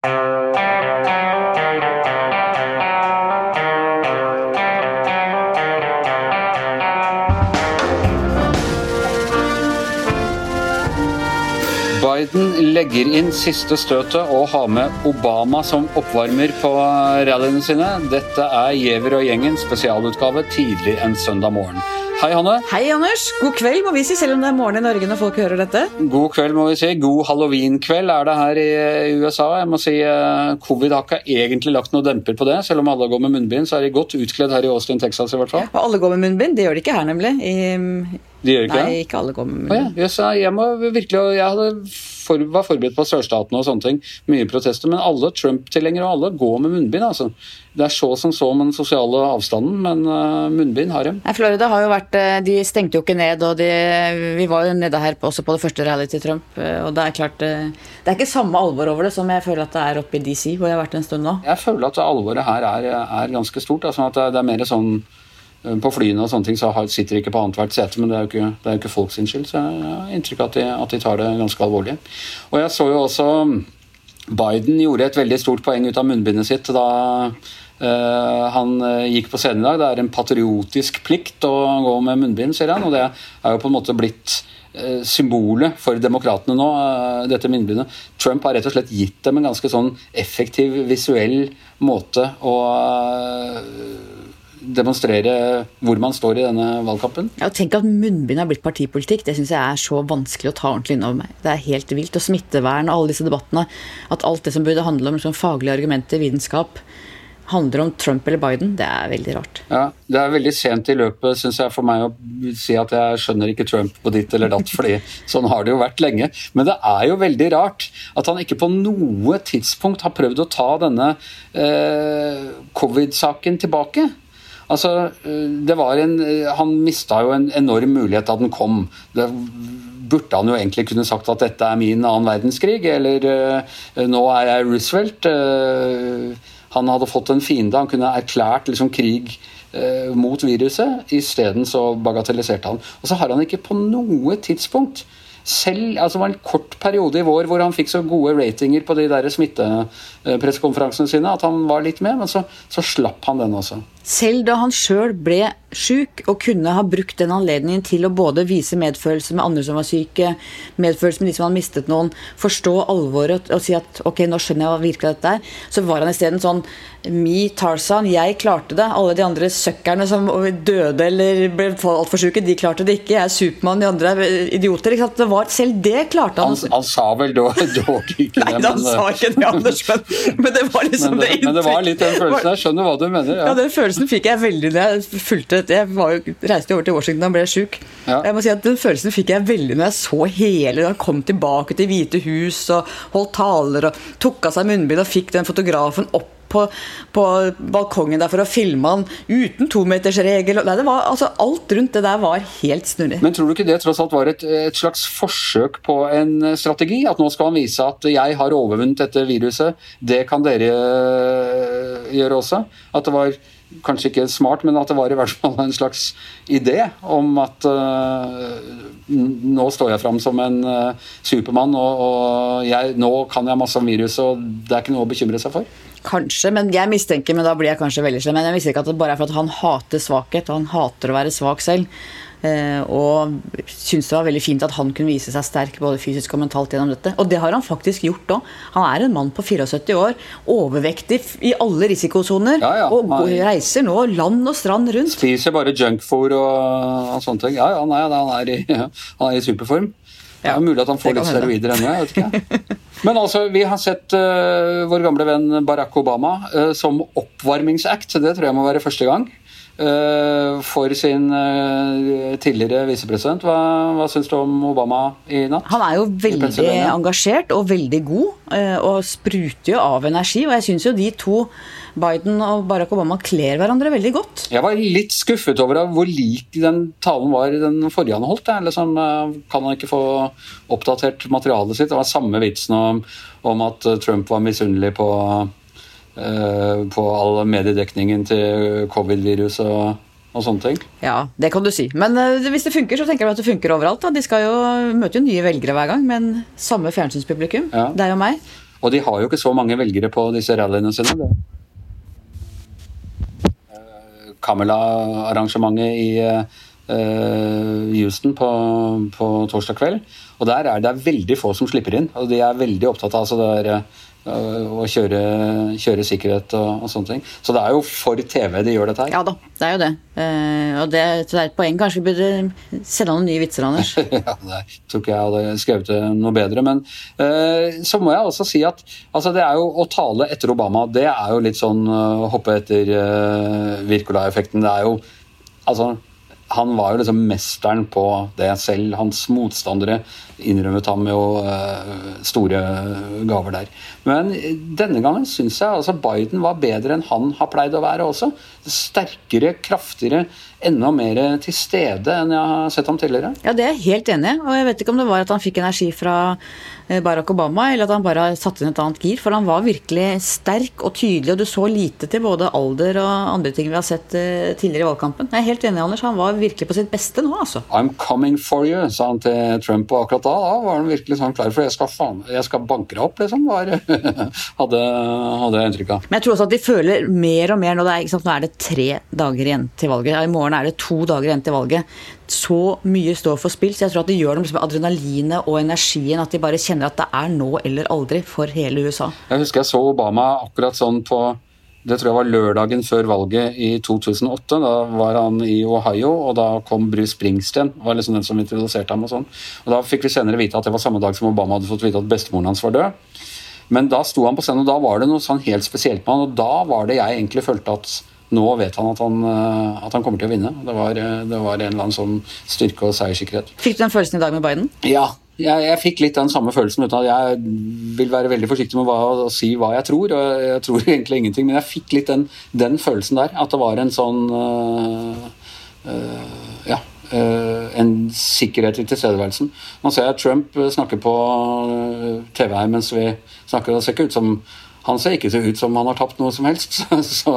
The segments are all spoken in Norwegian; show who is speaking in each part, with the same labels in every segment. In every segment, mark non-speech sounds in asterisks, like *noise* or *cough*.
Speaker 1: Biden legger inn siste støtet og har med Obama som oppvarmer på rallyene sine. Dette er Giæver og gjengen spesialutgave tidlig en søndag morgen. Hei, Hanne.
Speaker 2: Hei, Anders. God kveld, må vi si, selv om det er morgen i Norge når folk hører dette.
Speaker 1: God kveld, må vi si. God halloween-kveld er det her i USA. Jeg må si eh, Covid har ikke egentlig lagt noe demper på det. Selv om alle går med munnbind, så er de godt utkledd her i Austin, Texas i hvert fall.
Speaker 2: Og alle går med munnbind. Det gjør de ikke her, nemlig. I,
Speaker 1: De gjør ikke
Speaker 2: nei,
Speaker 1: det?
Speaker 2: ikke alle går med munnbind.
Speaker 1: ja, jeg må virkelig, jeg for, var forberedt på sørstatene og sånne ting. Mye protester. Men alle Trump-tilhengere og alle går med munnbind. altså. Det er så som så med den sosiale avstanden, men uh, munnbind har de.
Speaker 2: Nei, Florida har jo vært eh, De stengte jo ikke ned, og de, vi var jo nede her på, også på det første rallyet til Trump. eh, Og det er klart Det er ikke samme alvor over det som jeg føler at det er oppe i DC, hvor jeg har vært en stund nå.
Speaker 1: Jeg føler at alvoret her er, er ganske stort. Altså at det, er mer sånn På flyene og sånne ting så sitter de ikke på annethvert sete, men det er jo ikke, det er jo ikke folk skyld. Så jeg har inntrykk av at de, at de tar det ganske alvorlig. Og jeg så jo også Biden gjorde et veldig stort poeng ut av munnbindet sitt da Uh, han eh, gikk på scenen i dag. Det er en patriotisk plikt å gå med munnbind, sier han. Og det er jo på en måte blitt eh, symbolet for demokratene nå, eh, dette munnbindet. Trump har rett og slett gitt dem en ganske sånn effektiv, visuell måte å eh, demonstrere hvor man står i denne valgkampen.
Speaker 2: Ja, Tenk at munnbind har blitt partipolitikk. Det syns jeg er så vanskelig å ta ordentlig innover meg. Det er helt vilt. Og smittevern og alle disse debattene. At alt det som burde handle om liksom, faglige argumenter, vitenskap, handler om Trump eller Biden. Det er veldig rart.
Speaker 1: Ja, Det er veldig sent i løpet synes jeg, for meg å si at jeg skjønner ikke Trump på ditt eller datt, fordi sånn har det jo vært lenge. Men det er jo veldig rart at han ikke på noe tidspunkt har prøvd å ta denne eh, covid-saken tilbake. Altså, eh, det var en, eh, Han mista jo en enorm mulighet da den kom. Det burde han jo egentlig kunne sagt at dette er min annen verdenskrig, eller eh, nå er jeg Roosevelt. han hadde fått en fiende, han kunne erklært liksom krig mot viruset. Isteden så bagatelliserte han. Og så har han ikke på noe tidspunkt selv, altså Det var en kort periode i vår hvor han fikk så gode ratinger på de der smittepressekonferansene sine at han var litt med, men så, så slapp han den også.
Speaker 2: Selv da han sjøl ble sjuk og kunne ha brukt den anledningen til å både vise medfølelse med andre som var syke, medfølelse med de som hadde mistet noen, forstå alvoret og si at ok, nå skjønner jeg hva virkelig dette er, så var han isteden sånn Me, Tarzan, jeg klarte det. Alle de andre søkkerne som døde eller ble altfor syke, de klarte det ikke. Jeg er Supermann, de andre er idioter. Ikke sant? Det var, selv det klarte han.
Speaker 1: Han, han sa vel dog dog ikke
Speaker 2: Nei,
Speaker 1: han
Speaker 2: han sa ikke det, Anders, men, men det var liksom
Speaker 1: men, det, men det var litt den følelsen. Jeg skjønner hva du mener.
Speaker 2: Ja,
Speaker 1: Ja.
Speaker 2: Den følelsen fikk jeg veldig da jeg fulgte. Jeg var jo, reiste jo over til Washington og ble sjuk.
Speaker 1: Ja.
Speaker 2: Jeg må si at Den følelsen fikk jeg veldig når jeg så hele han kom tilbake til Hvite hus og holdt taler og tok av seg munnbind og fikk den fotografen opp på, på balkongen der for å filme han uten tometersregel. Nei, det var, altså, alt rundt det der var helt snurrig.
Speaker 1: Men tror du ikke det tross alt var et, et slags forsøk på en strategi? At nå skal han vise at jeg har overvunnet dette viruset. Det kan dere øh, gjøre også? At det var kanskje ikke smart, men at det var i hvert fall en slags idé om at uh, nå står jeg fram som en uh, supermann, og, og jeg, nå kan jeg masse om viruset, og det er ikke noe å bekymre seg for?
Speaker 2: Kanskje, men jeg mistenker, men da blir jeg kanskje veldig slem, men jeg mistenker at det bare er for at han hater svakhet, og han hater å være svak selv. Eh, og syntes det var veldig fint at han kunne vise seg sterk både fysisk og mentalt gjennom dette. Og det har han faktisk gjort òg. Han er en mann på 74 år, overvektig i alle risikosoner,
Speaker 1: Ja, ja,
Speaker 2: og
Speaker 1: han-
Speaker 2: reiser nå land og strand rundt.
Speaker 1: Spiser bare junkfôr og, og sånne ting. Ja, ja, nei, han, er i, *laughs* han er i superform. Det er
Speaker 2: Ja,
Speaker 1: mulig at han får litt steroider ennå. jeg vet ikke. *laughs* Men altså, vi har sett uh, vår gamle venn Barack Obama uh, som oppvarmingsact. Det tror jeg må være første gang. Eh, for sin eh, tidligere visepresident. Hva, hva syns du om Obama i natt?
Speaker 2: Han er jo veldig engasjert og veldig god, eh, og spruter jo av energi. Og jeg syns jo de to, Biden og Barack Obama, kler hverandre veldig godt.
Speaker 1: Jeg var litt skuffet over hvor lik den talen var den forrige han holdt. Liksom, kan han ikke få oppdatert materialet sitt? Det var samme vitsen om, om at Trump var misunnelig på, på all mediedekningen til covid-virus og, og sånne ting.
Speaker 2: Ja, det kan du si. Men eh, hvis det funker, så tenker jeg at det funker overalt. Da. De skal jo møte jo nye velgere hver gang, men samme fjernsynspublikum.
Speaker 1: Ja.
Speaker 2: Deg og meg.
Speaker 1: Og de har jo ikke så mange velgere på disse rallyene sine. Det. Eh, Kamela-arrangementet i Houston på, på, torsdag kveld. Og der er det veldig få som slipper inn. Og de er veldig opptatt av altså det der, å kjøre, kjøre sikkerhet og, og, sånne ting. Så det er jo for TV de gjør dette her.
Speaker 2: Ja da, det er jo det. Uh, og det, det, er et poeng. Kanskje vi burde sende noen nye vitser, Anders. *laughs*
Speaker 1: ja, det tror ikke jeg hadde skrevet det noe bedre. Men uh, så må jeg også si at altså, det er jo å tale etter Obama, det er jo litt sånn uh, hoppe etter Wirkola-effekten. Det er jo altså han var jo liksom mesteren på det selv. Hans motstandere innrømmet ham jo store gaver der. Men denne gangen syns jeg altså Biden var bedre enn han har pleid å være også. Sterkere, kraftigere, enda mer til stede enn jeg har sett ham tidligere.
Speaker 2: Ja, det er jeg helt enig i. Og jeg vet ikke om det var at han fikk energi fra Eh, Barack Obama, eller at han bare satte inn et annet gir. For han var virkelig sterk og tydelig, og du så lite til både alder og andre ting vi har sett eh, tidligere i valgkampen. Jeg er helt enig, Anders. Han var virkelig på sitt beste nå, altså.
Speaker 1: I'm coming for you, sa han til Trump, og akkurat da, da var han virkelig sånn klar for jeg skal, faen, jeg skal banke deg opp, liksom. Var, *laughs* hadde, hadde jeg inntrykk av.
Speaker 2: Men jeg tror også at de føler mer og mer nå. Det er, sant, nå er det tre dager igjen til valget. I morgen er det to dager igjen til valget så mye står for spill, så jeg tror at det gjør det med adrenalinet og energien. At de bare kjenner at det er nå eller aldri for hele USA.
Speaker 1: Jeg husker jeg så Obama akkurat sånn på det tror jeg var lørdagen før valget i 2008. Da var han i Ohio, og da kom Bruce Springsteen. var liksom den som introduserte ham Og sånn. Og Da fikk vi senere vite at det var samme dag som Obama hadde fått vite at bestemoren hans var død. Men da sto han på scenen, og da var det noe sånn helt spesielt med han, og da var det jeg egentlig følte at nå vet han at han, eh, at han kommer til å vinne. Det var, eh, det var, en eller annen sånn styrke og seiersikkerhet.
Speaker 2: Fikk du den følelsen i dag med Biden?
Speaker 1: Ja, jeg, jeg, fikk litt den samme følelsen uten at jeg vil være veldig forsiktig med hva, å si hva jeg tror. og Jeg tror *laughs* egentlig ingenting, men jeg fikk litt den, den følelsen der. At det var en sånn øh, øh, Ja. Uh, en sikkerhet i tilstedeværelsen. Nå ser jeg Trump snakker på TV her mens vi snakker. Det ser ikke ut som han ser ikke så ut som han har tapt noe som helst. *laughs* Så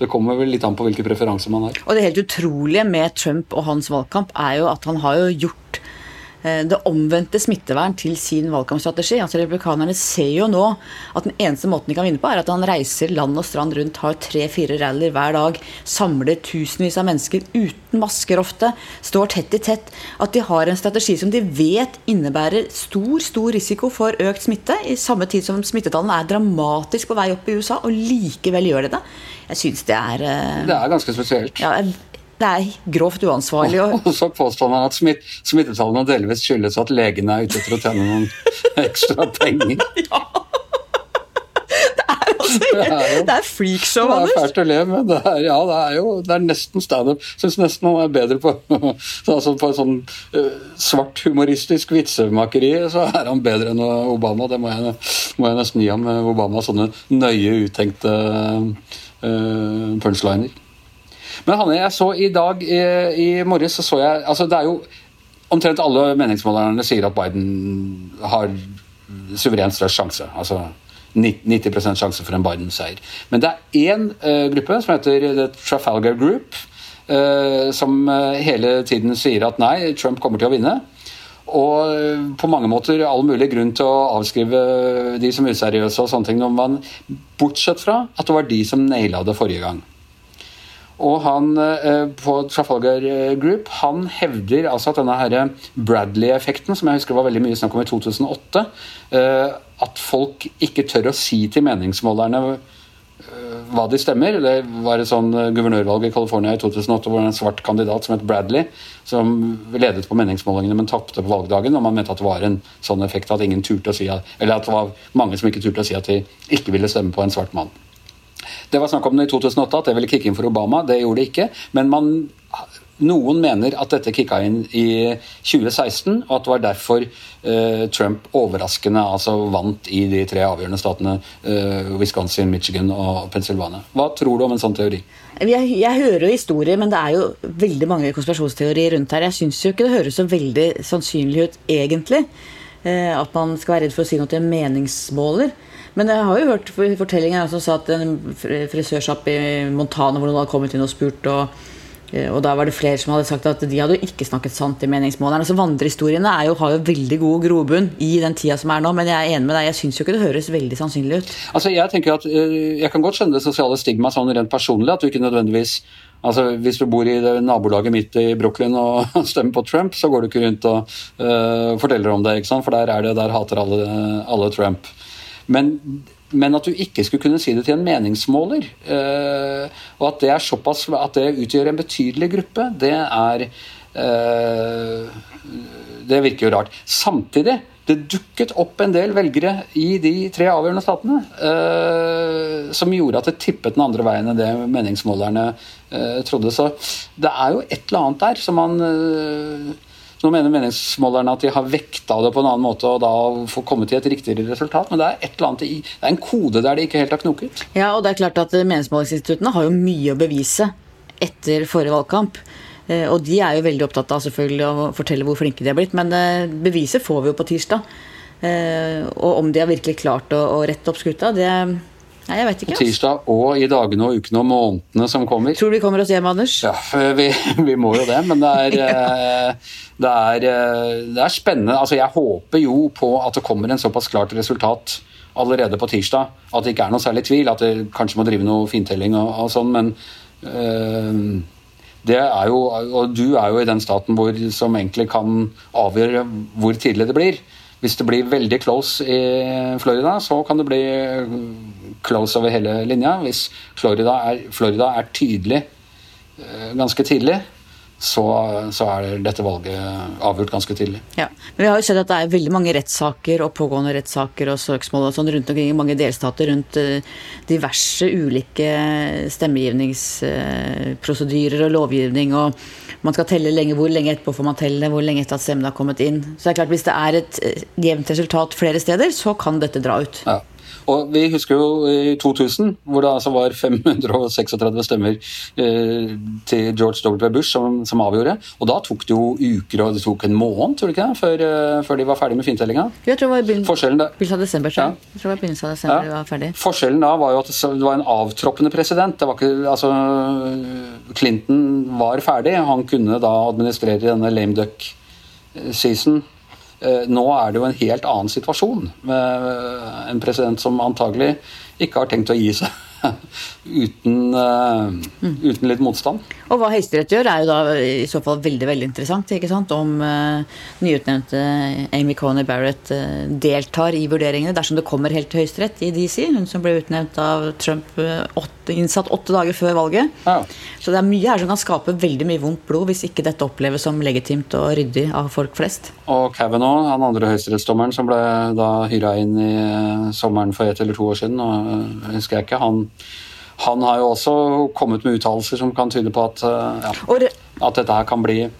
Speaker 1: det kommer vel litt an på hvilke preferanser man har.
Speaker 2: Og det helt utrolige med Trump og hans valgkamp er jo at han har jo gjort Eh, det omvendte smittevern til sin valgkampstrategi. Altså Republikanerne ser jo nå at den eneste måten de kan vinne på, er at han reiser land og strand rundt, har tre-fire rallyer hver dag, samler tusenvis av mennesker uten masker ofte, står tett i tett. At de har en strategi som de vet innebærer stor, stor risiko for økt smitte, i samme tid som smittetallene er dramatisk på vei opp i USA, og likevel gjør de det. Jeg syns det er
Speaker 1: eh, Det er ganske spesielt.
Speaker 2: Ja, det er grovt uansvarlig. *laughs*
Speaker 1: Og så påstår han at smitt, smittetallene delvis skyldes at legene er ute etter å tjene noen *laughs* ekstra penger. *laughs*
Speaker 2: Ja. Det er, altså, det er, det er freakshow,
Speaker 1: Anders. Det er fælt å le, men det er, ja, det er jo det er nesten standup. Syns nesten han er bedre på altså På sånn uh, svart humoristisk vitsemakeri så er han bedre enn Obama. Det må jeg, må jeg nesten gi ham. Obama sånne nøye uttenkte uh, punchliner. Men Hanne, jeg så i dag i, i morges så, så jeg altså Det er jo omtrent alle meningsmålerne sier at Biden har suverent størst sjanse. Altså 90% sjanse for en Biden-seier. Men det er én uh, gruppe som heter The Trafalgar Group, uh, som uh, hele tiden sier at nei, Trump kommer til å vinne. Og på mange måter all mulig grunn til å avskrive de som useriøse og sånne ting. Man, bortsett fra at det var de som naila det forrige gang. Og han eh, på Trafalgar eh, Group han hevder altså at denne Bradley-effekten, som jeg husker var veldig mye snakk om i 2008, eh, at folk ikke tør å si til meningsmålerne hva de stemmer. Det var et sånn guvernørvalg i California i 2008 hvor en svart kandidat som het Bradley, som ledet på meningsmålingene, men tapte på valgdagen. Og man mente at det var en sånn effekt at ingen turte å si eller at det var mange som ikke turte å si at de ikke ville stemme på en svart mann. Det var snakk om det i 2008, at det ville kicke inn for Obama. Det gjorde det ikke. Men man, noen mener at dette kicka inn i 2016, og at det var derfor uh, Trump overraskende altså vant i de tre avgjørende statene uh, Wisconsin, Michigan og Pennsylvania. Hva tror du om en sånn teori?
Speaker 2: Jeg, jeg hører jo historier, men det er jo veldig mange konspirasjonsteorier rundt her. Jeg syns jo ikke det høres så veldig sannsynlig ut, egentlig, uh, at man skal være redd for å si noe til en meningsmåler. Men jeg har jo hørt fortellinger som sa at en frisørsjapp i Montana hvor noen hadde kommet inn og spurt og Eh, og da var det flere som hadde sagt at de hadde jo ikke snakket sant i meningsmålerne. Så vandrehistoriene jo, har jo veldig god grobunn i den tida som er nå, men jeg er enig med deg, jeg syns jo ikke det høres veldig sannsynlig ut.
Speaker 1: Altså, Jeg tenker at øh, jeg kan godt skjønne det sosiale stigmaet sånn rent personlig, at du ikke nødvendigvis Altså, Hvis du bor i nabolaget midt i Brooklyn og *laughs* stemmer på Trump, så går du ikke rundt og uh, forteller om det, ikke sant? for der, er det, der hater alle, alle Trump. Men men at du ikke skulle kunne si det til en meningsmåler, øh, og at det såpass at det utgjør en betydelig gruppe, det er øh, Det virker jo rart. Samtidig det dukket opp en del velgere i de tre avgjørende statene øh, som gjorde at det tippet den andre veien enn det meningsmålerne trodde. Så det er jo et eller annet der som man nå mener meningsmålerne at de har vekta det på en annen måte og da får komme til et riktigere resultat, men det er annet det er en kode der de ikke helt har knoket.
Speaker 2: Ja, og det er klart at meningsmålingsinstituttene har jo mye å bevise etter forrige valgkamp. Eh, og de er jo veldig opptatt av selvfølgelig å fortelle hvor flinke de har blitt, men eh, beviset får vi jo på tirsdag. Eh, og om de har virkelig klart å rette opp skuta, det Nei, jeg vet ikke.
Speaker 1: På tirsdag og i dagene og ukene og månedene som kommer.
Speaker 2: Tror du vi kommer oss hjem, Anders?
Speaker 1: Ja, *laughs* vi, vi må jo det. Men det er, *laughs* ja. det, er, det er, spennende. Altså, jeg håper jo på at det kommer en såpass klart resultat allerede på tirsdag. At det ikke er noe særlig tvil. At det kanskje må drive noe fintelling og, og sånn. Men øh, det er jo Og du er jo i den staten hvor, som egentlig kan avgjøre hvor tidlig det blir. Hvis det blir veldig close i Florida, så kan det bli close over hele linja. Hvis Florida er, Florida er tydelig eh, ganske tidlig, så, så, er dette valget avgjort ganske tidlig.
Speaker 2: Ja, men Vi har jo sett at det er veldig mange rettssaker og pågående rettssaker og søksmål og sånn rundt omkring i mange delstater rundt eh, diverse ulike stemmegivningsprosedyrer og lovgivning. og Man skal telle lenge, hvor lenge etterpå får man telle, hvor lenge etter at stemmen har kommet inn. Så det er klart Hvis det er et eh, jevnt resultat flere steder, så kan dette dra ut.
Speaker 1: Ja. Og Vi husker jo i 2000, hvor det altså var *laughs* 536 stemmer eh, til George W. Bush som, som, avgjorde. Og Da tok det jo uker, og det tok en måned tror du ikke før, uh, før de var ferdig med fintellinga.
Speaker 2: Jeg tror det var begynnelsen av desember. Ja. Jeg tror det var begynnelsen av desember ja. var ferdig.
Speaker 1: Forskjellen da var jo at det var en avtroppende president. Det var ikke, altså, Clinton var ferdig. Han kunne da administrere denne lame duck season Eh, nå er det jo en helt annen situasjon med en president som antagelig ikke har tenkt å gi seg *laughs* uten, uh, uten, litt motstand.
Speaker 2: Og hva Høyesterett gjør, er jo da i så fall veldig veldig interessant. ikke sant? Om uh, nyutnevnte Amy Coney Barrett uh, deltar i vurderingene dersom det kommer helt til Høyesterett i DC. Hun som ble utnevnt av Trump åtte, innsatt åtte dager før valget. Ja. Så det er mye her som kan skape veldig mye vondt blod hvis ikke dette oppleves som legitimt og ryddig av folk flest.
Speaker 1: Og Kavanaugh, han andre høyesterettsdommeren som ble da hyra inn i sommeren for ett eller to år siden, og husker jeg ikke, han han har jo også kommet med uttalelser som kan tyde på at, ja, det, at dette her kan bli ja.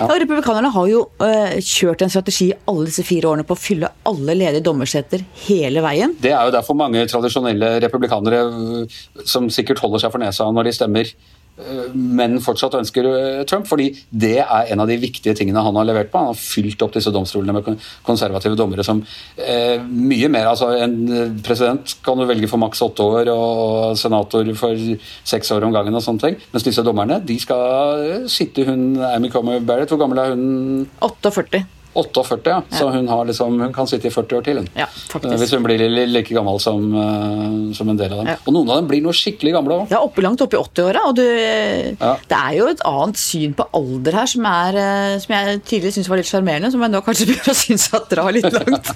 Speaker 2: ja Republikanerne har jo uh, kjørt en strategi alle disse fire årene på å fylle alle ledige dommerseter hele veien.
Speaker 1: Det er jo derfor mange tradisjonelle republikanere eh, som sikkert holder seg for nesa når de stemmer Eh, men fortsatt ønsker eh, Trump. fordi det er en av de viktige tingene han har levert på. Han har fylt opp disse domstolene med konservative dommere som eh, mye mer altså En eh, president kan du velge for maks åtte år, og senator for seks år om gangen. og sånne ting, Mens disse dommerne de skal sitte hun Amy Comer Barrett, hvor gammel er hun?
Speaker 2: 48.
Speaker 1: 48, ja. Så hun, liksom, hun, kan sitte i 40 år til.
Speaker 2: Ja,
Speaker 1: hvis hun blir like gammel som, uh, som en del av dem. Ja. Og noen av dem blir noe skikkelig gamle òg.
Speaker 2: Ja, oppe, langt opp i 80-åra. Og ja. det er jo et annet syn på alder her som, er, eh, som jeg tidligere syntes var litt sjarmerende, som jeg nå kanskje begynner å synes at drar litt *laughs* langt.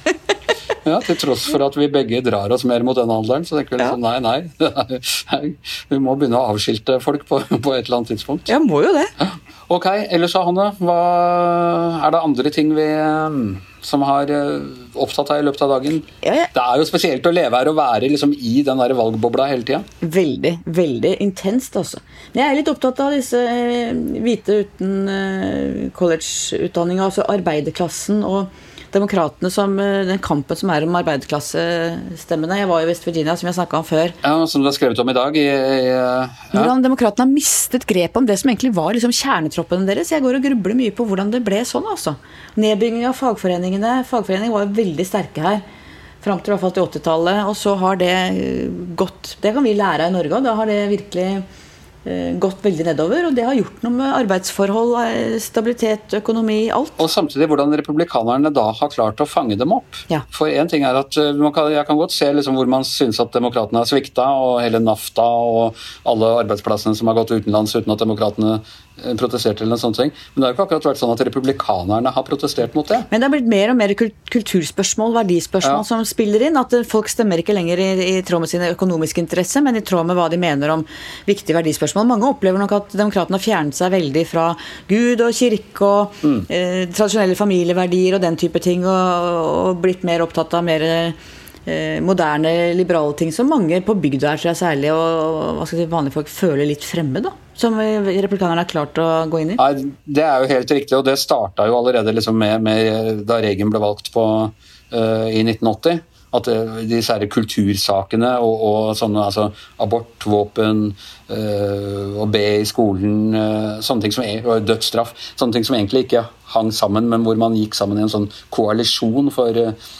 Speaker 1: Ja, Til tross for at vi begge drar oss mer mot den alderen, så tenker vi liksom nei, *laughs* nei. Vi må begynne å avskilte folk på, på et eller annet tidspunkt.
Speaker 2: Ja, må jo det.
Speaker 1: Ok, ellers Hanne, hva er det andre ting vi som har eh, opptatt deg i løpet av dagen? Ja, ja. Det er jo spesielt å leve her og være liksom i den der valgbobla hele tida.
Speaker 2: Veldig, veldig intenst, altså. Men jeg er litt opptatt av disse eh, hvite uten eh, collegeutdanning, altså arbeiderklassen og demokratene som eh, den kampen som er om arbeiderklassestemmene. Jeg var i West Virginia, som jeg snakka om før.
Speaker 1: Ja, Som du har skrevet om i dag. I, i, ja.
Speaker 2: Hvordan demokratene har mistet grepet om det som egentlig var liksom kjernetroppene deres. Jeg går og grubler mye på hvordan det ble sånn. altså. Nedbygging av fagforeningene. Fagforeningene var veldig sterke her. Fram til i hvert fall til 80-tallet. Og så har det gått Det kan vi lære av i Norge òg. Da har det virkelig eh, gått veldig nedover. Og det har gjort noe med arbeidsforhold, eh, stabilitet, økonomi, alt.
Speaker 1: Og samtidig hvordan republikanerne da har klart å fange dem opp.
Speaker 2: Ja.
Speaker 1: For en ting er at eh, man kan, Jeg kan godt se liksom hvor man syns at demokratene har svikta, og hele NAFTA og alle arbeidsplassene som har gått utenlands uten at demokratene eh, protesterte, eller noe sånt, ting. Men det har jo ikke akkurat vært sånn at republikanerne har protestert mot det.
Speaker 2: Men det har blitt mer og mer kulturspørsmål, verdispørsmål,
Speaker 1: Ja.
Speaker 2: som spiller inn. At eh, folk stemmer ikke lenger i, i tråd med sine økonomiske interesser, men i tråd med hva de mener om viktige verdispørsmål. Mange opplever nok at demokratene har fjernet seg veldig fra Gud og kirke og
Speaker 1: Mm.
Speaker 2: eh, tradisjonelle familieverdier og den type ting, og, og blitt mer opptatt av mer eh, moderne, liberale ting som mange på bygda er, tror jeg særlig, og, og si, vanlige folk føler litt fremmed, da. Som eh, republikanerne har klart å gå inn i.
Speaker 1: Nei, Det er jo helt riktig, og det starta jo allerede liksom med, med da Reagan ble valgt på, uh, i 1980. At uh, disse her kultursakene og, og sånne altså abort, våpen, eh, å be i skolen, eh, sånne ting som er, og dødsstraff, sånne ting som egentlig ikke hang sammen, men hvor man gikk sammen i en sånn koalisjon for eh,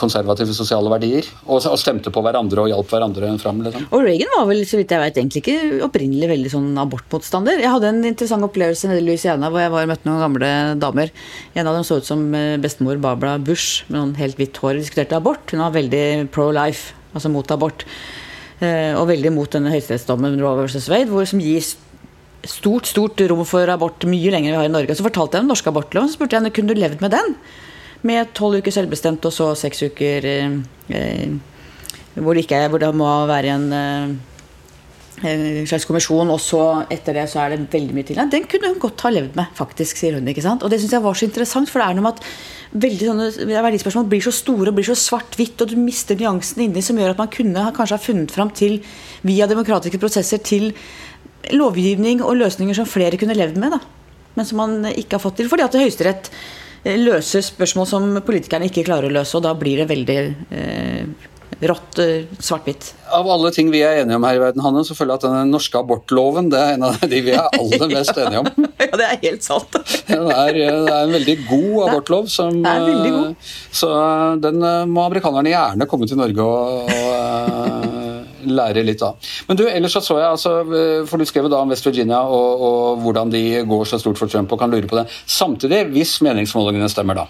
Speaker 1: konservative sosiale verdier, og, og stemte på hverandre og hjalp hverandre fram. Liksom.
Speaker 2: Og Reagan var vel så vidt jeg vet, egentlig ikke opprinnelig veldig sånn abortmotstander. Jeg hadde en interessant opplevelse nede i Louisiana hvor jeg var og møtte noen gamle damer. En av dem så ut som eh, bestemor Barbara Bush med noen helt hvitt hår. Vi diskuterte abort. Hun var veldig pro-life, altså mot abort. Eh, Og veldig mot denne høyesterettsdommen Roe versus Wade, hvor som gir stort stort rom for abort mye lenger enn vi har i Norge. Så fortalte jeg om den norske abortloven, så spurte jeg henne kunne du levd med den. Med tolv uker selvbestemt og så seks uker eh, hvor, det ikke er, hvor det må være en eh, en slags kommisjon, og så etter det så er det veldig mye til. Den kunne hun godt ha levd med, faktisk, sier hun. ikke sant? Og det syns jeg var så interessant, for det er noe med at veldig sånne verdispørsmål blir så store og blir så svart-hvitt, og du mister nyansen inni som gjør at man kunne kanskje ha funnet fram til, via demokratiske prosesser, til lovgivning og løsninger som flere kunne levd med, da. Men som man ikke har fått til. Fordi at Høyesterett eh, løser spørsmål som politikerne ikke klarer å løse, og da blir det veldig eh, rått eh, svart-hvitt.
Speaker 1: Av alle ting vi er enige om her i verden, Hanne, så føler jeg at den norske abortloven det er en av de vi er aller *laughs* mest enige om.
Speaker 2: ja, det er helt sant.
Speaker 1: Det er, det er en veldig god abortlov. Som,
Speaker 2: Det er veldig god.
Speaker 1: eh, Så den eh, må amerikanerne gjerne komme til Norge og, og eh, lære litt av. Men du, ellers så så jeg, altså, eh, for du skrev da om West Virginia og, og hvordan de går så stort for Trump og kan lure på det. Samtidig, hvis meningsmålingene stemmer da,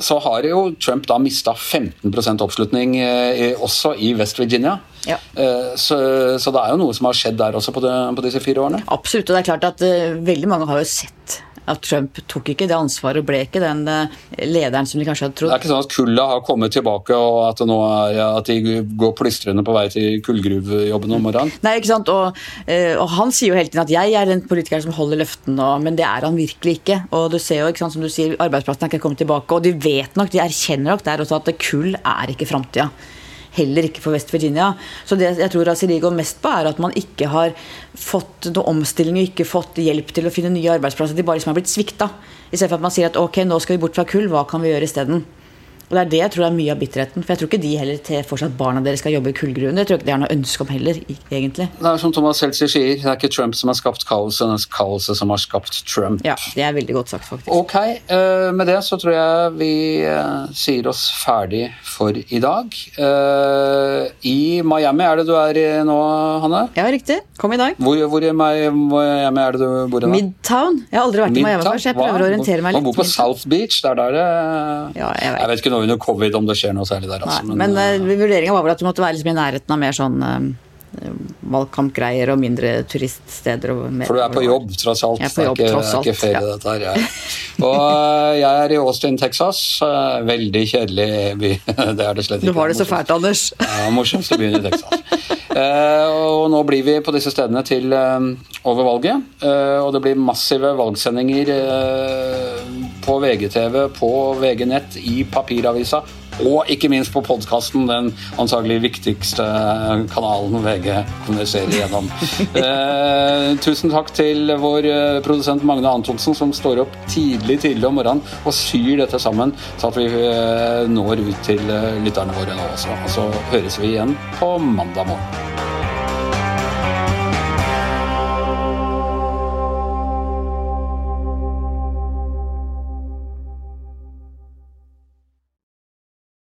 Speaker 1: så har jo Trump da mista 15 oppslutning eh, også i West Virginia.
Speaker 2: Ja.
Speaker 1: Eh, Så, så det er jo noe som har skjedd der også på, det, på disse fire årene.
Speaker 2: Absolutt, og det er klart at eh, veldig mange har jo sett at Trump tok ikke det ansvaret og ble ikke den eh, lederen som de kanskje hadde
Speaker 1: Det
Speaker 2: trodd.
Speaker 1: er ikke sånn at kulda har kommet tilbake og at, det er, at de går plystrende på vei til kullgruvejobben om morgenen.
Speaker 2: Nei, ikke sant? Og, eh, og han sier jo hele tiden at jeg er den politikeren som holder løftene, men det er han virkelig ikke. Og du ser jo, ikke sant, som du sier, arbeidsplassene er ikke kommet tilbake, og de vet nok, de erkjenner nok der også at kull er ikke framtida. Heller ikke for West Virginia. Så det jeg tror Asiri går mest på, er at man ikke har fått noe omstilling og ikke fått hjelp til å finne nye arbeidsplasser. De bare liksom har blitt svikta. I stedet for at man sier at ok, nå skal vi bort fra kull, hva kan vi gjøre isteden? Og det er det jeg tror er mye av bitterheten. For jeg tror ikke de heller ser for seg at barna deres skal jobbe i kullgruven. Det tror jeg ikke de har noe ønske om heller, egentlig.
Speaker 1: Det er som Thomas Seltzer sier, det er ikke Trump som har skapt kaoset, det er kaoset som har skapt Trump.
Speaker 2: Ja, det er veldig godt sagt, faktisk.
Speaker 1: Ok, eh, med det så tror jeg vi eh, sier oss ferdig for i dag. Eh, I Miami er det du er nå, Hanne?
Speaker 2: Ja, riktig. Kom i dag.
Speaker 1: Hvor, hvor i Miami er det du bor i nå?
Speaker 2: Midtown. Jeg har aldri vært i Miami før, så jeg prøver å orientere meg litt.
Speaker 1: Man bor på South Beach, det er der det
Speaker 2: Ja, jeg vet.
Speaker 1: Jeg vet ikke noe under covid om det skjer noe særlig der,
Speaker 2: Nei,
Speaker 1: men
Speaker 2: men
Speaker 1: eh,
Speaker 2: uh, vurderinga var vel at du måtte være liksom i nærheten av mer sånn uh, valgkampgreier og mindre turiststeder. Og mer,
Speaker 1: For du er på jobb, tross alt.
Speaker 2: Jeg er på jobb,
Speaker 1: det ikke,
Speaker 2: tross alt,
Speaker 1: det er ikke ferie,
Speaker 2: ja.
Speaker 1: dette her. Ja. Og eh, jeg er i Austin, Texas. Eh, Veldig kjedelig by. *laughs* Det er det slett ikke.
Speaker 2: Du har det så fælt, Anders.
Speaker 1: Ja, morsomste byen i Texas. Eh, og nå blir vi på disse stedene til eh, over valget. Eh, og det blir massive valgsendinger eh, på VGTV, på VG-nett, i papiravisa. Og ikke minst på podkasten, den antagelig viktigste kanalen VG kommuniserer gjennom. *laughs* Eh, tusen takk til vår eh, produsent Magne Antonsen, som står opp tidlig tidlig om morgenen og syr dette sammen, så at vi eh, når ut til eh, lytterne våre nå også. Og så høres vi igjen på mandag morgen.